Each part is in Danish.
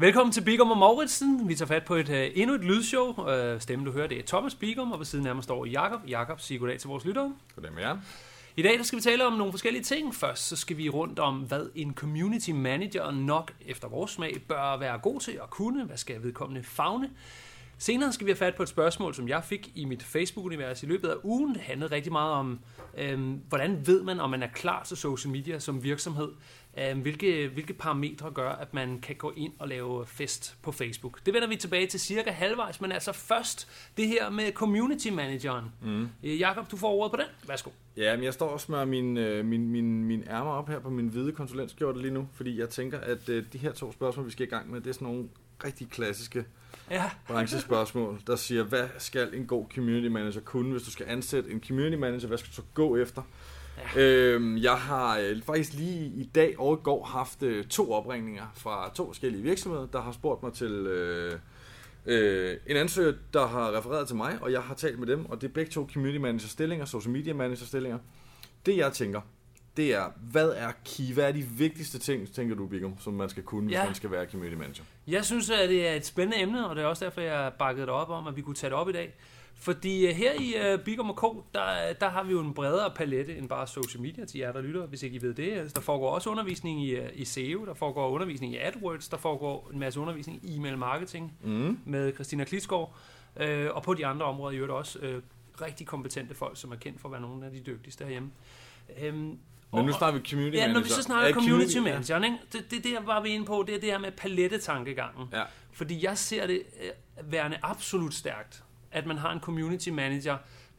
Velkommen til Bigum og Mauritsen. Vi tager fat på et, uh, endnu et lydshow. Uh, stemmen, du hører, det er Thomas Bigum, og ved siden af mig står Jakob. Jakob, sig goddag til vores lyttere. Goddag med jer. I dag der skal vi tale om nogle forskellige ting. Først så skal vi rundt om, hvad en community manager nok efter vores smag bør være god til at kunne. Hvad skal vedkommende fagne? Senere skal vi have fat på et spørgsmål, som jeg fik i mit Facebook-univers i løbet af ugen. Det handlede rigtig meget om, øhm, hvordan ved man, om man er klar til social media som virksomhed? Øhm, hvilke, hvilke parametre gør, at man kan gå ind og lave fest på Facebook? Det vender vi tilbage til cirka halvvejs, men altså først det her med community manageren. Mm. Jakob, du får ordet på den. Værsgo. Ja, men jeg står og smører min, øh, min, min, min ærmer op her på min hvide konsulentskjorte lige nu, fordi jeg tænker, at øh, de her to spørgsmål, vi skal i gang med, det er sådan nogle rigtig klassiske Ja. branchespørgsmål, der siger, hvad skal en god community manager kunne, hvis du skal ansætte en community manager, hvad skal du så gå efter? Ja. Øhm, jeg har øh, faktisk lige i dag og i går haft øh, to opringninger fra to forskellige virksomheder, der har spurgt mig til øh, øh, en ansøger, der har refereret til mig, og jeg har talt med dem, og det er begge to community manager stillinger, social media manager stillinger. Det jeg tænker, det er, hvad er key? Hvad er de vigtigste ting, tænker du, Bigum, som man skal kunne, hvis Ja. man skal være community manager? Jeg synes, at det er et spændende emne, og det er også derfor, jeg bakkede det op om, at vi kunne tage det op i dag. Fordi øh, her i uh, Bigum K, der, der har vi jo en bredere palette end bare social media til jer, der lytter, hvis ikke I ved det. Altså, Der foregår også undervisning i, uh, i SEO, der foregår undervisning i AdWords, der foregår en masse undervisning i e-mail marketing Mm. med Christina Klitsgaard, øh, og på de andre områder i øvrigt også øh, rigtig kompetente folk, som er kendt for at være nogle af de dygtigste herhjemme. Øhm, Men nu snakker vi community Ja, manager. når vi så snakker Er community ja. manageren, ikke? Det, det, det var vi inde på, det er det her med palettetankegangen. Ja. Fordi jeg ser det øh, værende absolut stærkt, at man har en community manager,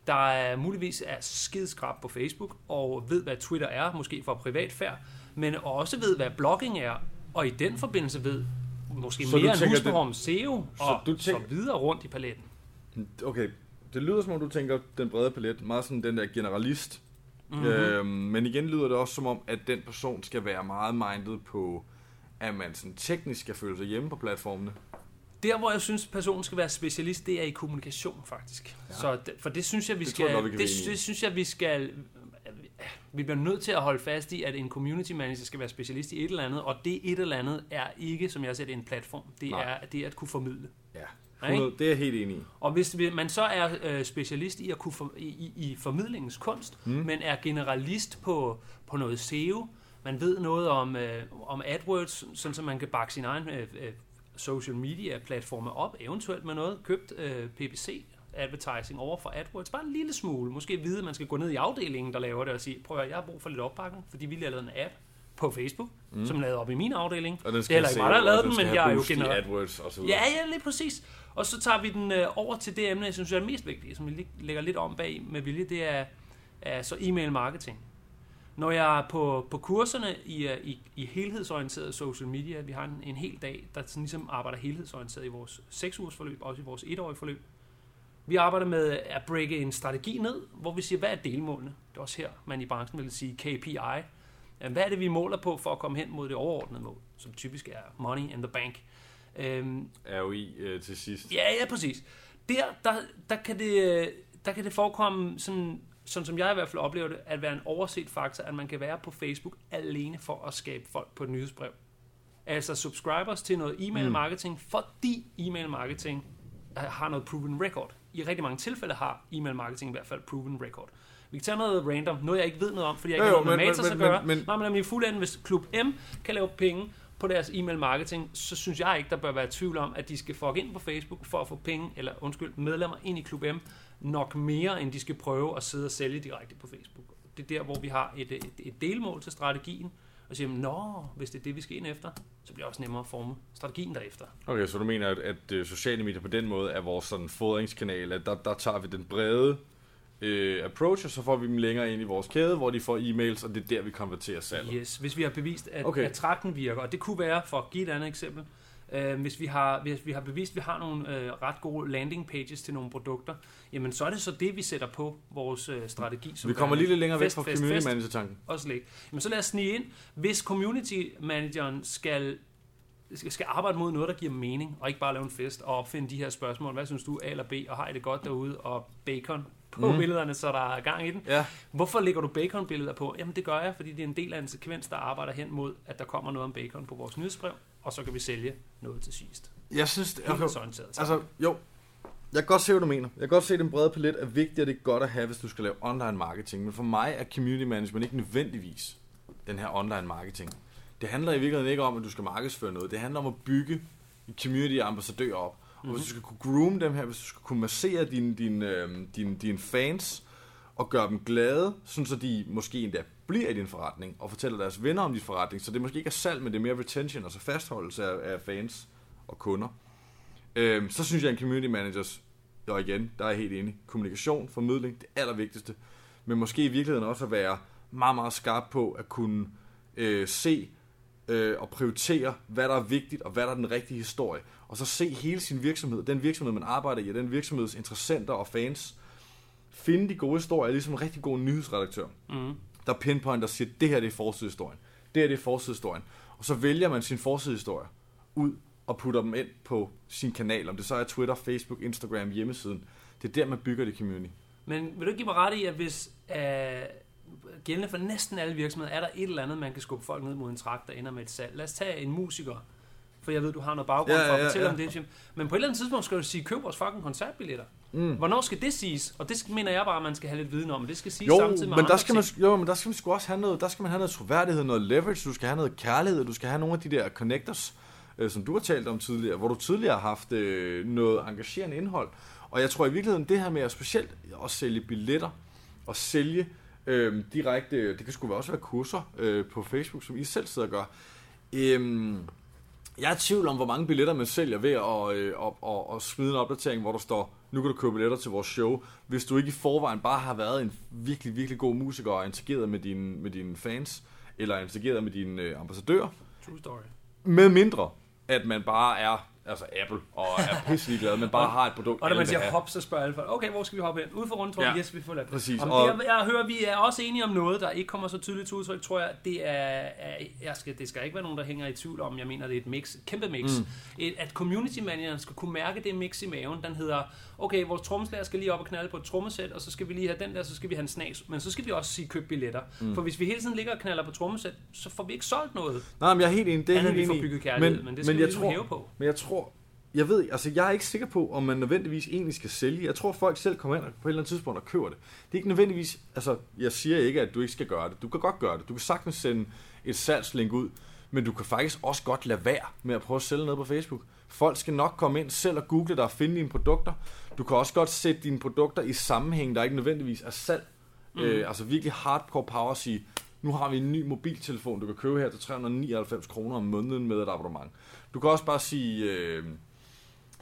der er, muligvis er skideskrab på Facebook, og ved, hvad Twitter er, måske for privatfærd, men også ved, hvad blogging er, og i den forbindelse ved måske Så du mere end om SEO, så og du så tænker- videre rundt i paletten. Okay, det lyder som om du tænker den brede palet, meget sådan den der generalist. Mhm. Mm-hmm. Øhm, men igen lyder det også som om, at den person skal være meget minded på, at man sådan teknisk skal føle sig hjemme på platformene. Der, hvor jeg synes, personen skal være specialist, det er i kommunikation, faktisk. Ja. Så for det synes jeg, vi Det skal... jeg vi det, det synes jeg, vi skal... Vi bliver nødt til at holde fast i, at en community manager skal være specialist i et eller andet, og det et eller andet er ikke, som jeg ser det, en platform. Det Nej. er det er at kunne formidle. Ja, Ikke? 100, det er jeg helt enig i. Og hvis vi- man så er øh, specialist i at kunne for, i, i, i formidlingens kunst, mm. men er generalist på, på noget SEO, man ved noget om, øh, om AdWords, sådan så man kan bakke sin egen øh, øh, social media platforme op, eventuelt med noget købt øh, PPC advertising over for AdWords, bare en lille smule. Måske vide, at man skal gå ned i afdelingen, der laver det, og sige, prøv at høre, jeg har brug for lidt opbakning, fordi vi lige har lavet en app på Facebook, mm. som er lavet op i min afdeling. Og den Det er heller ikke mig, der har lavet den, men jeg er jo generelt. generelt AdWords og så videre. Ja, ja, lige præcis. Og så tager vi den øh, over til det emne, jeg synes er det mest vigtige, som vi lige lægger lidt om bag med vilje, det er, er så e-mail marketing. Når jeg er på, på kurserne i, øh, i, i helhedsorienteret social media, vi har en, en hel dag, der sådan ligesom arbejder helhedsorienteret i vores 6 ugers forløb, også i vores 1-årige forløb. Vi arbejder med at breake en strategi ned, hvor vi siger, hvad er delmålene? Det er også her, man i branchen vil sige KPI. Hvad er det, vi måler på for at komme hen mod det overordnede mål, som typisk er money in the bank? Øhm, ROI øh, til sidst. Ja, ja, præcis. Der, der, der, kan, det, der kan det forekomme, sådan, sådan som jeg i hvert fald oplever det, at være en overset faktor, at man kan være på Facebook alene for at skabe folk på et nyhedsbrev. Altså subscribers til noget e-mail marketing, fordi e-mail marketing har noget proven record. I rigtig mange tilfælde har e-mail marketing i hvert fald proven record. Vi kan tage noget random, noget jeg ikke ved noget om, fordi jeg ikke Jo, har noget med men- Matas men- at men- gøre. men- Nej, men i fuld ende, hvis Klub M kan lave penge på deres e-mail marketing, så synes jeg ikke, der bør være tvivl om, at de skal fuck ind på Facebook for at få penge, eller undskyld, medlemmer ind i Klub M, nok mere, end de skal prøve at sidde og sælge direkte på Facebook. Det er der, hvor vi har et, et, et delmål til strategien, og siger, nå, hvis det er det, vi skal ind efter, så bliver det også nemmere at forme strategien derefter. Okay, så du mener, at, at øh, sociale medier på den måde er vores sådan fodringskanal, at der, der tager vi den brede øh, approach, og så får vi dem længere ind i vores kæde, hvor de får e-mails, og det er der, vi konverterer salget. Yes, hvis vi har bevist, at, Okay. at trakten virker, og det kunne være, for at give et andet eksempel, øh, hvis, vi har, hvis vi har bevist, at vi har nogle øh, ret gode landing pages til nogle produkter, jamen så er det så det, vi sætter på vores øh, strategi. Som Vi kommer lige lidt længere væk fra community fest. manager-tanken. også lægge. Men så lad os snige ind. Hvis community manageren skal, skal skal arbejde mod noget, der giver mening, og ikke bare lave en fest og opfinde de her spørgsmål. Hvad synes du, A eller B, og har I det godt derude, og bacon på mm. billederne, så der er gang i den. Ja, Hvorfor lægger du bacon-billeder på? Jamen det gør jeg, fordi det er en del af en sekvens, der arbejder hen mod, at der kommer noget om bacon på vores nyhedsbrev. og så kan vi sælge noget til sidst. Jeg synes, det, okay, Helhedsorienteret. altså, jo, jeg kan godt se, hvad du mener. Jeg kan godt se, at den brede palet er vigtig, og det er godt at have, hvis du skal lave online marketing. Men for mig er community management ikke nødvendigvis den her online marketing. Det handler i virkeligheden ikke om, at du skal markedsføre noget. Det handler om at bygge en community af ambassadører op. Og hvis du skal kunne groom dem her, hvis du skal kunne massere dine, din, øh, din, din fans, og gøre dem glade, sådan så de måske endda bliver i din forretning, og fortæller deres venner om din forretning, så det måske ikke er salg, men det er mere retention, altså fastholdelse af, af fans og kunder. Øhm, så synes jeg, at en community managers, og igen, der er jeg helt enig, kommunikation, formidling, det allervigtigste, men måske i virkeligheden også at være meget, meget skarp på at kunne øh, se øh, og prioritere, hvad der er vigtigt, og hvad der er den rigtige historie. Og så se hele sin virksomhed, den virksomhed, man arbejder i, og den virksomheds interessenter og fans, finde de gode historier, ligesom en rigtig god nyhedsredaktør, Mm. der pinpointer og siger, det her det er forsidehistorien, det her det er forsidehistorien. Og så vælger man sin forsidehistorie ud og putter dem ind på sin kanal, om det så er Twitter, Facebook, Instagram, hjemmesiden. Det er der, man bygger det community. Men vil du give mig ret i, at hvis øh, gældende for næsten alle virksomheder, er der et eller andet, man kan skubbe folk ned mod en trakt, der ender med et salg. Lad os tage en musiker, for jeg ved, du har noget baggrund Ja, for at fortælle ja. om det. Men på et eller andet tidspunkt skal du sige, køb vores fucking koncertbilletter. Mm. Hvornår skal det siges? Og det mener jeg bare, at man skal have lidt viden om. Det skal siges Jo, samtidig med men der skal man, ting. jo, men der skal man sgu også have noget, der skal man have noget troværdighed, noget leverage, du skal have noget kærlighed, du skal have nogle af de der connectors, øh, som du har talt om tidligere, hvor du tidligere har haft øh, noget engagerende indhold. Og jeg tror i virkeligheden, det her med at specielt at sælge billetter, og sælge øh, direkte, det kan sgu også være kurser øh, på Facebook, som I selv sidder og gør. Øhm, jeg er i tvivl om, hvor mange billetter man sælger ved at, øh, at, at, at smide en opdatering, hvor der står, nu kan du købe billetter til vores show, hvis du ikke i forvejen bare har været en virkelig, virkelig god musiker og interageret med dine, med dine fans, eller interageret med dine øh, ambassadører, True story. med mindre, at man bare er altså Apple, og er pisselig glad, men bare har et produkt, Og når man siger hop, så spørger alle folk, okay, hvor skal vi hoppe hen? Ude for rundt, Ja. ja. yes, vi får lavet det. Præcis, Om og- det, jeg hører, vi er også enige om noget, der ikke kommer så tydeligt til udtryk, tror jeg, det er, jeg skal, det skal ikke være nogen, der hænger i tvivl om, jeg mener, det er et mix, et kæmpe mix. Mm. Et, at community manageren skal kunne mærke det mix i maven, den hedder, okay, vores trommeslager skal lige op og knalde på et trommesæt, og så skal vi lige have den der, så skal vi have en snas, men så skal vi også sige køb billetter. Mm. For hvis vi hele tiden ligger og knaller på trommesæt, så får vi ikke solgt noget. Nej, men jeg er helt enig, det er helt enig. kærlighed, men det skal vi jeg tror, hæve på. Men jeg tror, jeg ved altså jeg er ikke sikker på, om man nødvendigvis egentlig skal sælge. Jeg tror, folk selv kommer ind på et eller andet tidspunkt og køber det. Det er ikke nødvendigvis, altså jeg siger ikke, at du ikke skal gøre det. Du kan godt gøre det. Du kan sagtens sende et salgslink ud, men du kan faktisk også godt lade være med at prøve at sælge noget på Facebook. Folk skal nok komme ind selv og google dig og finde dine produkter. Du kan også godt sætte dine produkter i sammenhæng, der ikke nødvendigvis er salg. Mm. Øh, altså virkelig hardcore power at sige, nu har vi en ny mobiltelefon, du kan købe her til 399 kroner om måneden med et abonnement. Du kan også bare sige, øh,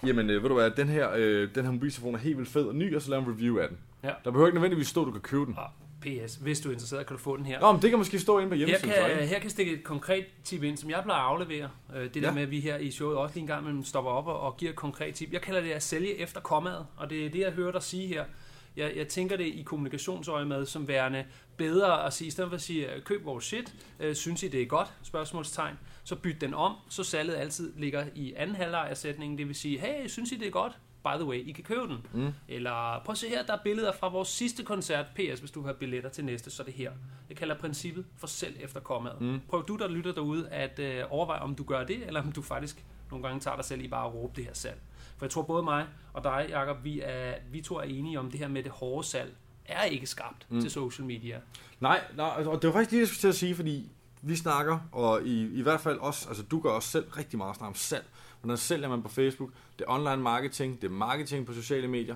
jamen øh, ved du hvad, den her, øh, den her mobiltelefon er helt vildt fed og ny, og så lave en review af den. Ja. Der behøver ikke nødvendigvis stå, at du kan købe den. Og PS, hvis du er interesseret, kan du få den her. Nå, men det kan måske stå inde på Her hjemmesiden. så, kan, her kan stikke et konkret tip ind, som jeg plejer at aflevere. Øh, Det der Ja. med, at vi her i showet også lige en gang imellem stopper op og, og giver et konkret tip. Jeg kalder det at sælge efter kommaet, og det er det, jeg hører dig sige her. Jeg, jeg tænker det i kommunikationsøje med som værende bedre at sige, i stedet for at sige, øh, køb vores shit, øh, synes I det er godt, spørgsmålstegn, så byt den om, så salget altid ligger i anden halvleg af sætningen, det vil sige, hey, synes I det er godt? By the way, I kan købe den. Mm. Eller prøv at se her, der er billeder fra vores sidste koncert, PS, hvis du har billetter til næste, så er det her. Jeg kalder princippet for selv efter kommaet. Mm. Prøv du, der lytter derude, at øh, overveje, om du gør det, eller om du faktisk nogle gange tager dig selv i bare at råbe det her salg. For jeg tror både mig og dig, Jacob, vi, er, vi to er enige om det her med det hårde salg er ikke skabt Mm. til social media. Nej, nej, og det var faktisk det, jeg skulle til at sige, fordi vi snakker, og i, i hvert fald også, altså du gør også selv rigtig meget snak om salg. Hvordan sælger man på Facebook? Det er online marketing, det er marketing på sociale medier.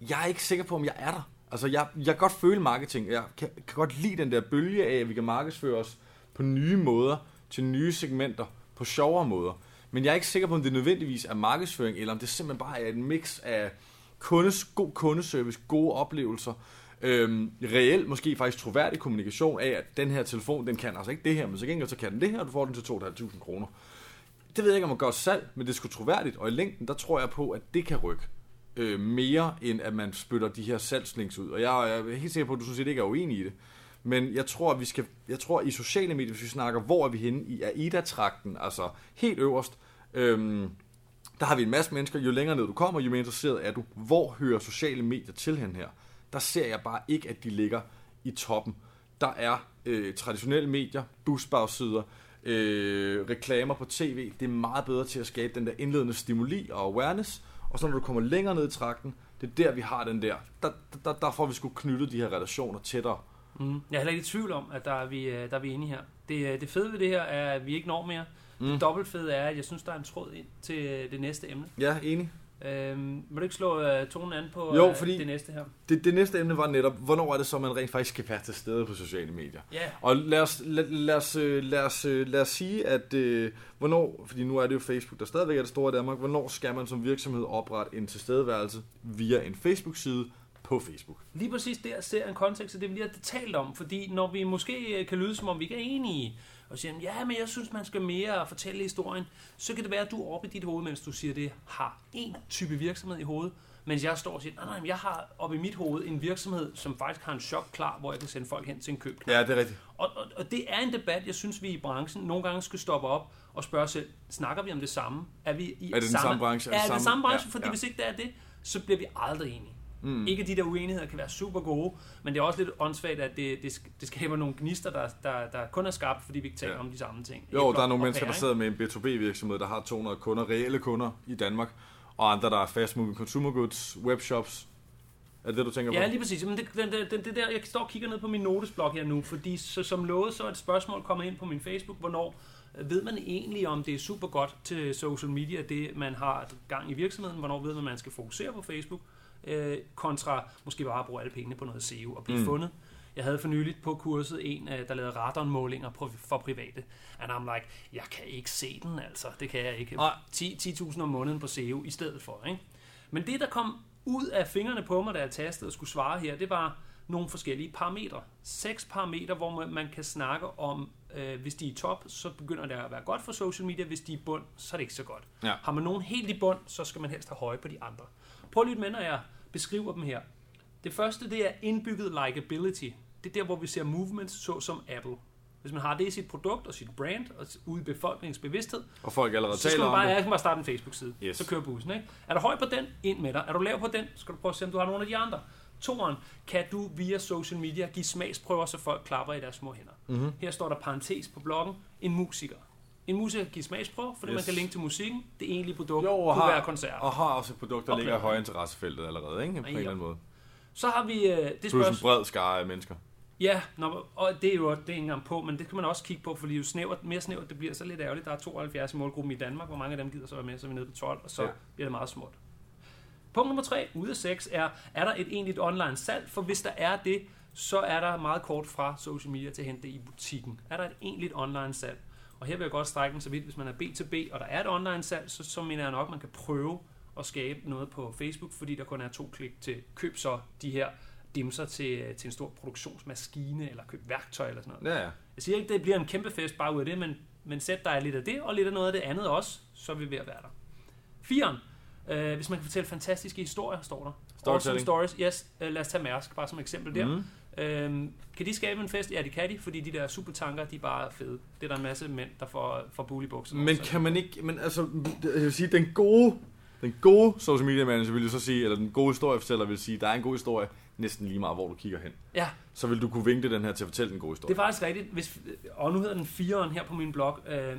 Jeg er ikke sikker på, om jeg er der. Altså, jeg, jeg kan godt føle marketing. Jeg kan, kan godt lide den der bølge af, at vi kan markedsføre os på nye måder, til nye segmenter, på sjovere måder. Men jeg er ikke sikker på, om det nødvendigvis er markedsføring, eller om det simpelthen bare er et mix af kundes, god kundeservice, gode oplevelser, øhm, reelt måske faktisk troværdig kommunikation af, at den her telefon, den kan altså ikke det her, men så gengæld så kan den det her, og du får den til 2.500 kroner. Det ved jeg ikke, om man gør salg, men det er sgu troværdigt, og i længden, der tror jeg på, at det kan rykke øh, mere, end at man spytter de her salgslinks ud. Og jeg, jeg er helt sikker på, at du synes, at det ikke er uenig i det. Men jeg tror, at vi skal, jeg tror, at i sociale medier, hvis vi snakker, hvor er vi henne i AIDA-trakten, altså helt øverst, øhm, der har vi en masse mennesker, jo længere ned du kommer, jo mere interesseret er du. Hvor hører sociale medier til hen her? Der ser jeg bare ikke, at de ligger i toppen. Der er øh, traditionelle medier, busbagsider, øh, reklamer på tv. Det er meget bedre til at skabe den der indledende stimuli og awareness. Og så når du kommer længere ned i trakten, det er der, vi har den der. Der, der, der får vi sgu knyttet de her relationer tættere. Mm. Jeg er heller ikke i tvivl om, at der er vi, øh, der er vi enige her. Det, øh, det fede ved det her er, at vi ikke når mere. Mm. Det dobbelt fede er, at jeg synes, der er en tråd ind til øh, det næste emne. Ja, enig. Øhm, vil du ikke slå tonen an på Jo, fordi- det næste her? Det, det næste emne var netop, hvornår er det så, man rent faktisk skal være til stede på sociale medier? Ja, Og lad os, lad, lad os, lad os, lad os sige, at øh, hvornår, fordi nu er det jo Facebook, der stadigvæk er det store i Danmark, hvornår skal man som virksomhed oprette en tilstedeværelse via en Facebook-side på Facebook? lige præcis der ser en kontekst af det, vi lige har talt om. Fordi når vi måske øh, kan lyde, som om vi ikke er enige, og siger, ja, men jeg synes, man skal mere fortælle historien, så kan det være, at du er oppe i dit hoved, mens du siger det, har en type virksomhed i hovedet, mens jeg står og siger, nej, nej, jeg har oppe i mit hoved en virksomhed, som faktisk har en shop klar, hvor jeg kan sende folk hen til en køb. Ja, det er rigtigt. Og, og, og det er en debat, jeg synes, vi i branchen nogle gange skal stoppe op og spørge selv, snakker vi om det samme? Er, vi i Er det den samme branche? Er, er det den samme branche? Ja, Fordi ja. hvis ikke det er det, så bliver vi aldrig enige. Mm. Ikke at de der uenigheder kan være super gode, men det er også lidt åndssvagt, at det, det, det skaber nogle gnister, der, der, der kun er skabt, fordi vi ikke taler Ja. om de samme ting. Jo, der er nogle og mennesker, der pærer, sidder med en B2B-virksomhed, der har 200 kunder, reelle kunder i Danmark, og andre, der er fast moving consumer goods, webshops. Er det det, du tænker Ja, på? lige præcis. Men det, det, det, det, der, jeg står og kigger ned på min notesblok her nu, fordi så, som lovet, så er et spørgsmål kommet ind på min Facebook, hvornår øh, ved man egentlig, om det er super godt til social media, det man har gang i virksomheden, hvornår ved man, man skal fokusere på Facebook, øh, kontra måske bare at bruge alle pengene på noget SEO og blive Mm. fundet. Jeg havde for nyligt på kurset en, øh, der lavede radonmålinger for private. And I'm like, jeg kan ikke se den altså. Det kan jeg ikke. 10 10.000 om måneden på SEO i stedet for. Ikke? Men det, der kom ud af fingrene på mig, da jeg tastede og skulle svare her, det var nogle forskellige parametre. Seks parametre, hvor man- man kan snakke om, øh, hvis de er i top, så begynder det at være godt for social media. Hvis de er i bund, så er det ikke så godt. Ja. Har man nogen helt i bund, så skal man helst have høje på de andre. Prøv lige med, når jeg beskriver dem her. Det første, det er indbygget likability. Det er der, hvor vi ser movements, så som Apple. Hvis man har det i sit produkt og sit brand, og ude i befolkningens bevidsthed, Og folk allerede så skal man om bare, det. jeg kan bare starte en Facebook-side. Yes. Så kører bussen. Ikke? Er du høj på den? Ind med dig. Er du lav på den? Så skal du prøve at se, om du har nogle af de andre. Toren, kan du via social media give smagsprøver, så folk klapper i deres små hænder. Mm-hmm. Her står der parentes på bloggen, en musiker. En musiker kan give smagsprøver, fordi yes. man kan linke til musikken. Det egentlige produkt Jo, og kunne har- være koncerter. Og har også et produkt, der Og ligger i plader. høje interessefeltet allerede, ikke? På en Ja. eller anden måde. Så har vi øh, det Plus en spørgsmål. bred skare af mennesker. Ja, når, og det er jo det er ikke engang på, men det kan man også kigge på, fordi jo snævert, mere snævert det bliver, så lidt ærgerligt. Der er 72 i målgruppen i Danmark. Hvor mange af dem gider så være med, så er vi nede på 12, og så ja. bliver det meget småt. Punkt nummer 3 ud af 6 er, er der et egentligt online salg? For hvis der er det, så er der meget kort fra social media til at hente det i butikken. Er der et egentligt online salg? Og her vil jeg godt strække den så vidt, hvis man er B2B, og der er et online salg, så, så mener jeg nok, at man kan prøve at skabe noget på Facebook, fordi der kun er to klik til køb så de her dimser til, til en stor produktionsmaskine, eller køb værktøj eller sådan noget. Ja, ja. Jeg siger ikke, det bliver en kæmpe fest bare ud af det, men, men sæt dig lidt af det, og lidt af noget af det andet også, så er vi ved at være der. Firen. Øh, hvis man kan fortælle fantastiske historier, står der. Storytelling. Awesome stories. Yes, øh, lad os tage Mærsk, bare som eksempel der. Mm. Øhm, kan de skabe en fest? Ja, det kan de, fordi de der supertanker, de er bare fede. Det er der en masse mænd, der får, får bul i bukserne. Men Så- kan man ikke, men altså, jeg vil sige, den gode, den gode social media manager vil jo så sige, eller den gode historiefortæller vil sige, der er en god historie, næsten lige meget, hvor du kigger hen. Ja, Så vil du kunne vinkle den her til at fortælle den gode historie. Det er faktisk rigtigt. Hvis, og nu hedder den fireren her på min blog. Øh,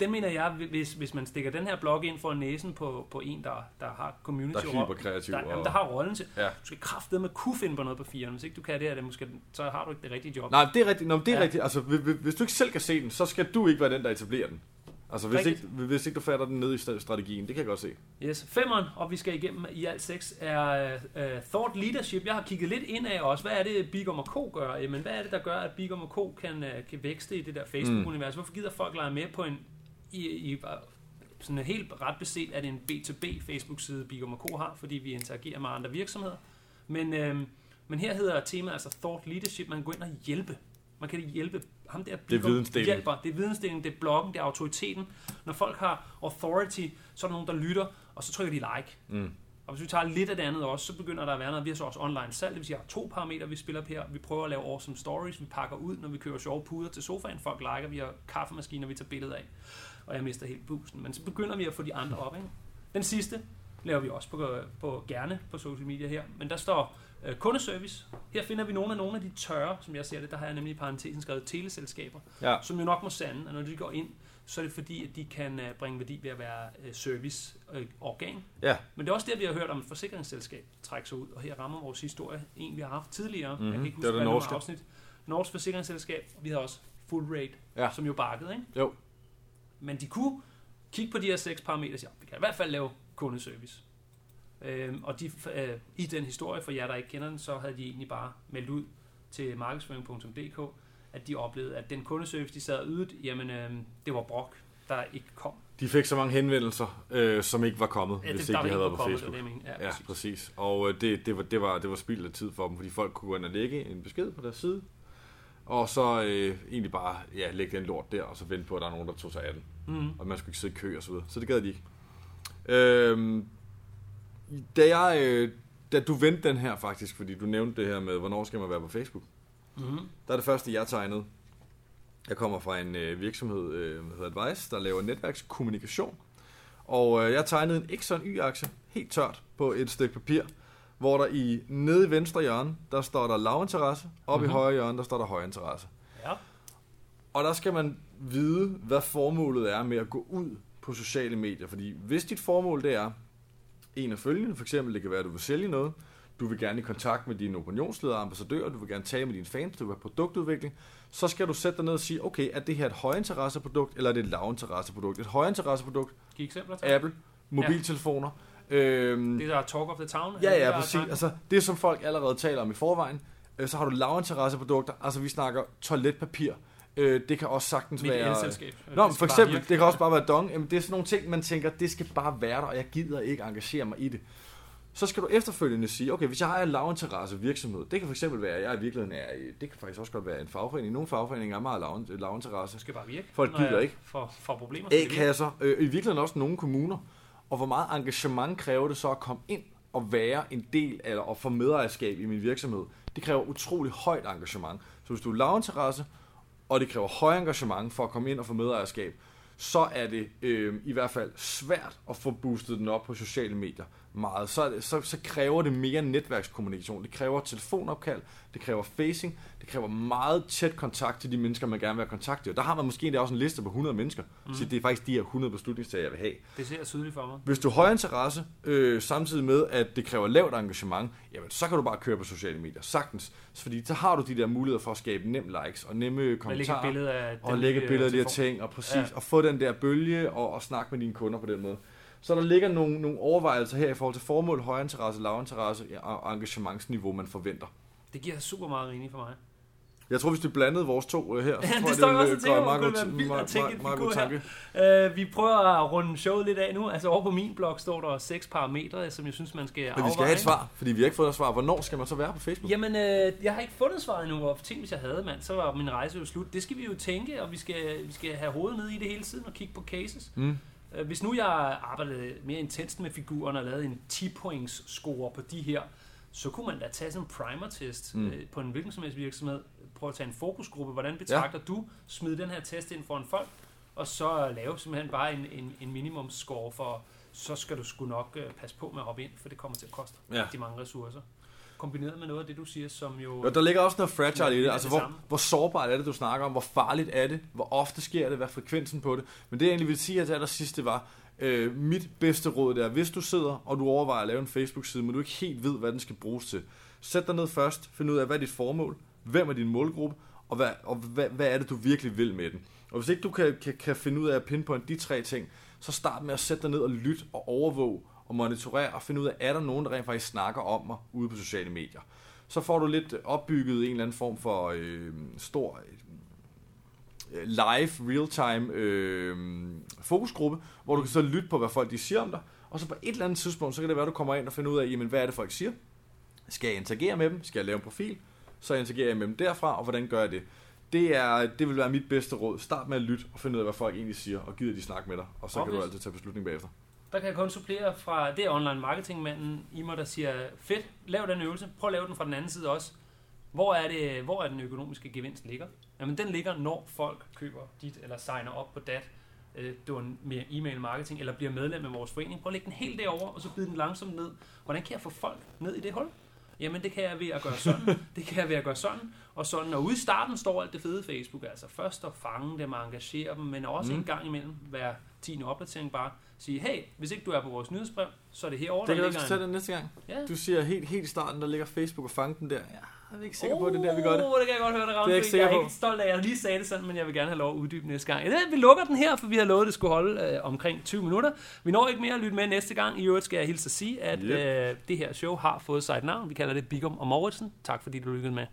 den mener jeg, hvis, hvis man stikker den her blog ind for næsen på, på en, der, der har community Der er hyperkreativ Der, og- jamen, der har rollen til. Ja. Du skal kraftedeme kunne finde på noget på fireren. Hvis ikke du kan det, er det måske, så har du ikke det rigtige job. Nej, det er rigtigt. Nå, det er ja. Rigtigt. Altså, hvis, du ikke selv kan se den, så skal du ikke være den, der etablerer den. Altså, hvis Rigtigt. ikke, hvis ikke du fatter den ned i strategien, det kan jeg godt se. Yes. Femeren, og vi skal igennem i alt seks, er uh, thought leadership. Jeg har kigget lidt ind af også. Hvad er det, Bigum Co. gør? Jamen, hvad er det, der gør, at Bigum Co. kan, uh, kan vækste i det der Facebook-univers? Hvorfor gider folk lege med på en... I, i, sådan helt ret beset er det en B2B Facebook-side, Bigum Co. har, fordi vi interagerer med andre virksomheder. Men, øhm, men her hedder temaet altså thought leadership. Man kan gå ind og hjælpe. Man kan hjælpe ham der Bigum vidensdeling. hjælper. Det er vidensdeling, det er bloggen, det er autoriteten. Når folk har authority, så er der nogen, der lytter, og så trykker de like. Mm. Og hvis vi tager lidt af det andet også, så begynder der at være noget. Vi har så også online salg, det vil sige, at vi har to parametre, vi spiller op her. Vi prøver at lave awesome stories, vi pakker ud, når vi kører sjove puder til sofaen. Folk liker, vi har kaffemaskiner, vi tager billeder af. Og jeg mister helt busen. Men så begynder vi at få de andre op. Ikke? Den sidste, laver vi også på, på gerne på social media her. Men der står øh, kundeservice. Her finder vi nogle af nogle af de tørre, som jeg ser det. Der har jeg nemlig i parentesen skrevet teleselskaber, Ja. som jo nok må sande, at når de går ind, så er det fordi, at de kan øh, bringe værdi ved at være øh, serviceorgan. Ja. Men det er også der, vi har hørt om et forsikringsselskab trække sig ud, og her rammer vores historie en, vi har haft tidligere. Mhm. Jeg kan ikke Det huske, er det hvad det norske. afsnit. Norsk forsikringsselskab, vi har også Full Rate, Ja. som jo bakkede, ikke? Jo. Men de kunne kigge på de her seks parametre og sige, "Ja, vi kan i hvert fald lave kundeservice. Øhm, og de, øh, i den historie, for jer der ikke kender den, så havde de egentlig bare meldt ud til markedsføring.dk, at de oplevede, at den kundeservice, de sad ydede, jamen øh, det var brok, der ikke kom. De fik så mange henvendelser, øh, som ikke var kommet, Ja, hvis det, der ikke de havde været på kommet, Facebook. det det, mener. Ja, præcis. præcis. Og øh, det, det, var, det, var, det var spild af tid for dem, fordi folk kunne gå ind og lægge en besked på deres side, og så øh, egentlig bare ja, lægge den lort der, og så vente på, at der er nogen, der tog sig af den. Mm. og man skulle ikke sidde i kø og så videre. Så det gad de ikke. Øhm, da, jeg, øh, da du vendte den her faktisk, fordi du nævnte det her med, hvornår skal man være på Facebook, Mm. der er det første, jeg tegnede. Jeg kommer fra en øh, virksomhed, øh, der hedder Advice, der laver netværkskommunikation. Og øh, jeg tegnede en Exxon Y-akse, helt tørt, på et stykke papir, hvor der i nede i venstre hjørne, der står der lavinteresse, og mm-hmm. Mhm. i højre hjørne, der står der højinteresse. Ja. Og der skal man vide, hvad formålet er med at gå ud på sociale medier. Fordi hvis dit formål det er en af følgende, for eksempel det kan være, at du vil sælge noget, du vil gerne i kontakt med dine opinionsledere ambassadører, du vil gerne tale med dine fans, du vil have produktudvikling, så skal du sætte dig ned og sige, okay, er det her et højinteresseprodukt, eller er det et lavinteresseprodukt? Et højinteresseprodukt, Giv eksempler til. Apple, mobiltelefoner, øhm, Det der er talk of the town. Ja, ja, præcis. Altså, det som folk allerede taler om i forvejen, øh, så har du lavinteresseprodukter, altså vi snakker toiletpapir, øh, det kan også sagtens Mit være... elselskab. Nå, for eksempel, det kan også bare være dong. Jamen, det er sådan nogle ting, man tænker, det skal bare være der, og jeg gider ikke engagere mig i det. Så skal du efterfølgende sige, okay, hvis jeg har en lavinteresse virksomhed, det kan for eksempel være, at jeg i virkeligheden er, det kan faktisk også godt være en fagforening. Nogle fagforeninger er meget lav- lavinteresse. Det skal bare virke. Folk gider ikke. For, for problemer. A-kasser, øh, i virkeligheden også nogle kommuner. Og hvor meget engagement kræver det så at komme ind og være en del af, og få medejerskab i min virksomhed? Det kræver utrolig højt engagement. Så hvis du er lavinteresse, og det kræver høj engagement for at komme ind og få medejerskab, så er det øh, i hvert fald svært at få boostet den op på sociale medier meget. Så, så, så kræver det mere netværkskommunikation. Det kræver telefonopkald, det kræver facing, det kræver meget tæt kontakt til de mennesker, man gerne vil have kontakt til. Og der har man måske endda også en liste på 100 mennesker, mm. så det er faktisk de her 100 beslutningstager, jeg vil have. Det ser tydeligt for mig. Hvis du har høj interesse, øh, samtidig med, at det kræver lavt engagement, jamen, så kan du bare køre på sociale medier, sagtens. Fordi så har du de der muligheder for at skabe nem likes og nemme Der ligger et kommentarer. billede af Og lægge billeder af de her telefon. ting, og præcis, ja. og få den der bølge, og, og snakke med dine kunder på den måde. Så der ligger nogle, nogle overvejelser her i forhold til formål, højinteresse, lavinteresse og engagementsniveau, man forventer. Det giver super meget mening for mig. Jeg tror, hvis du blandede vores to øh, her, så Ja, tror det jeg, jeg også ville gøre meget god- det meget- god tanke. Uh, vi prøver at runde showet lidt af nu. Altså over på min blog står der seks parametre, som jeg synes, man skal Men afveje. vi skal have et svar, fordi vi har ikke fået et svar. Hvornår skal man så være på Facebook? Jamen, øh, jeg har ikke fundet svaret endnu, og tænk, hvis jeg havde, mand, så var min rejse jo slut. Det skal vi jo tænke, og vi skal, vi skal have hovedet ned i det hele tiden og kigge på cases. Mm. Øh, Hvis nu jeg arbejdede mere intenst med figuren og lavede en 10-points score på de her, så kunne man da tage sådan en primer-test Mm. øh, på en hvilken som helst virksomhed. Prøv at tage en fokusgruppe. Hvordan betragter ja. du? Smid den her test ind for en folk, og så lave simpelthen bare en, en, en minimum score for, så skal du sgu nok øh, passe på med at hoppe ind, for det kommer til at koste ja. rigtig mange ressourcer. Kombineret med noget af det, du siger, som jo... Og der ligger også noget fragile i det. Altså, det hvor, samme. hvor sårbart er det, du snakker om? Hvor farligt er det? Hvor ofte sker det? Hvad er frekvensen på det? Men det, jeg egentlig vil sige her til allersidst, det var, øh, mit bedste råd det er, hvis du sidder, og du overvejer at lave en Facebook-side, men du ikke helt ved, hvad den skal bruges til, sæt dig ned først, find ud af, hvad er dit formål, hvem er din målgruppe, og hvad, og hvad, hvad er det, du virkelig vil med den. Og hvis ikke du kan, kan, kan finde ud af at pinpointe de tre ting, så start med at sætte dig ned og lytte og overvåge og monitorere og finde ud af, er der nogen, der rent faktisk snakker om mig ude på sociale medier. Så får du lidt opbygget en eller anden form for øh, stor øh, live, real-time øh, fokusgruppe, hvor du kan så lytte på, hvad folk de siger om dig, og så på et eller andet tidspunkt, så kan det være, at du kommer ind og finder ud af, jamen, hvad er det, folk siger? Skal jeg interagere med dem? Skal jeg lave en profil? Så interagerer jeg med dem derfra, og hvordan gør jeg det? Det, er, det vil være mit bedste råd. Start med at lytte og finde ud af, hvad folk egentlig siger, og gider de snakke med dig, og så kan du altid tage beslutning bagefter. Der kan jeg kun supplere fra, det er online marketingmanden i mig, der siger, fedt, lav den øvelse, prøv at lave den fra den anden side også. Hvor er, det, hvor er den økonomiske gevinst ligger? Jamen den ligger, når folk køber dit eller signer op på dat. øh, med e-mail marketing, eller bliver medlem af vores forening. Prøv at lægge den helt derover og så bide den langsomt ned. Hvordan kan jeg få folk ned i det hul? Jamen det kan jeg ved at gøre sådan, det kan jeg ved at gøre sådan, og sådan. Og ude i starten står alt det fede Facebook, altså først at fange dem og engagere dem, men også mm. en gang imellem hver 10. opdatering bare sige, hey, hvis ikke du er på vores nyhedsbrev, så er det herovre, Det der kan du ligger også tage det næste gang. Ja. Du siger helt, helt i starten, der ligger Facebook og fange den der. Ja, jeg er ikke sikker på, at det er der, vi gør det. Oh, det kan jeg godt høre, det ramte. Det er jeg ikke sikker jeg er ikke stolt af, at jeg lige sagde det sådan, men jeg vil gerne have lov at uddybe næste gang. Ja, vi lukker den her, for vi har lovet, at det skulle holde øh, omkring 20 minutter. Vi når ikke mere at lytte med næste gang. I øvrigt skal jeg hilse at sige, at Yep. øh, det her show har fået sig et navn. Vi kalder det Bigum og Mauritsen. Tak fordi du lyttede med.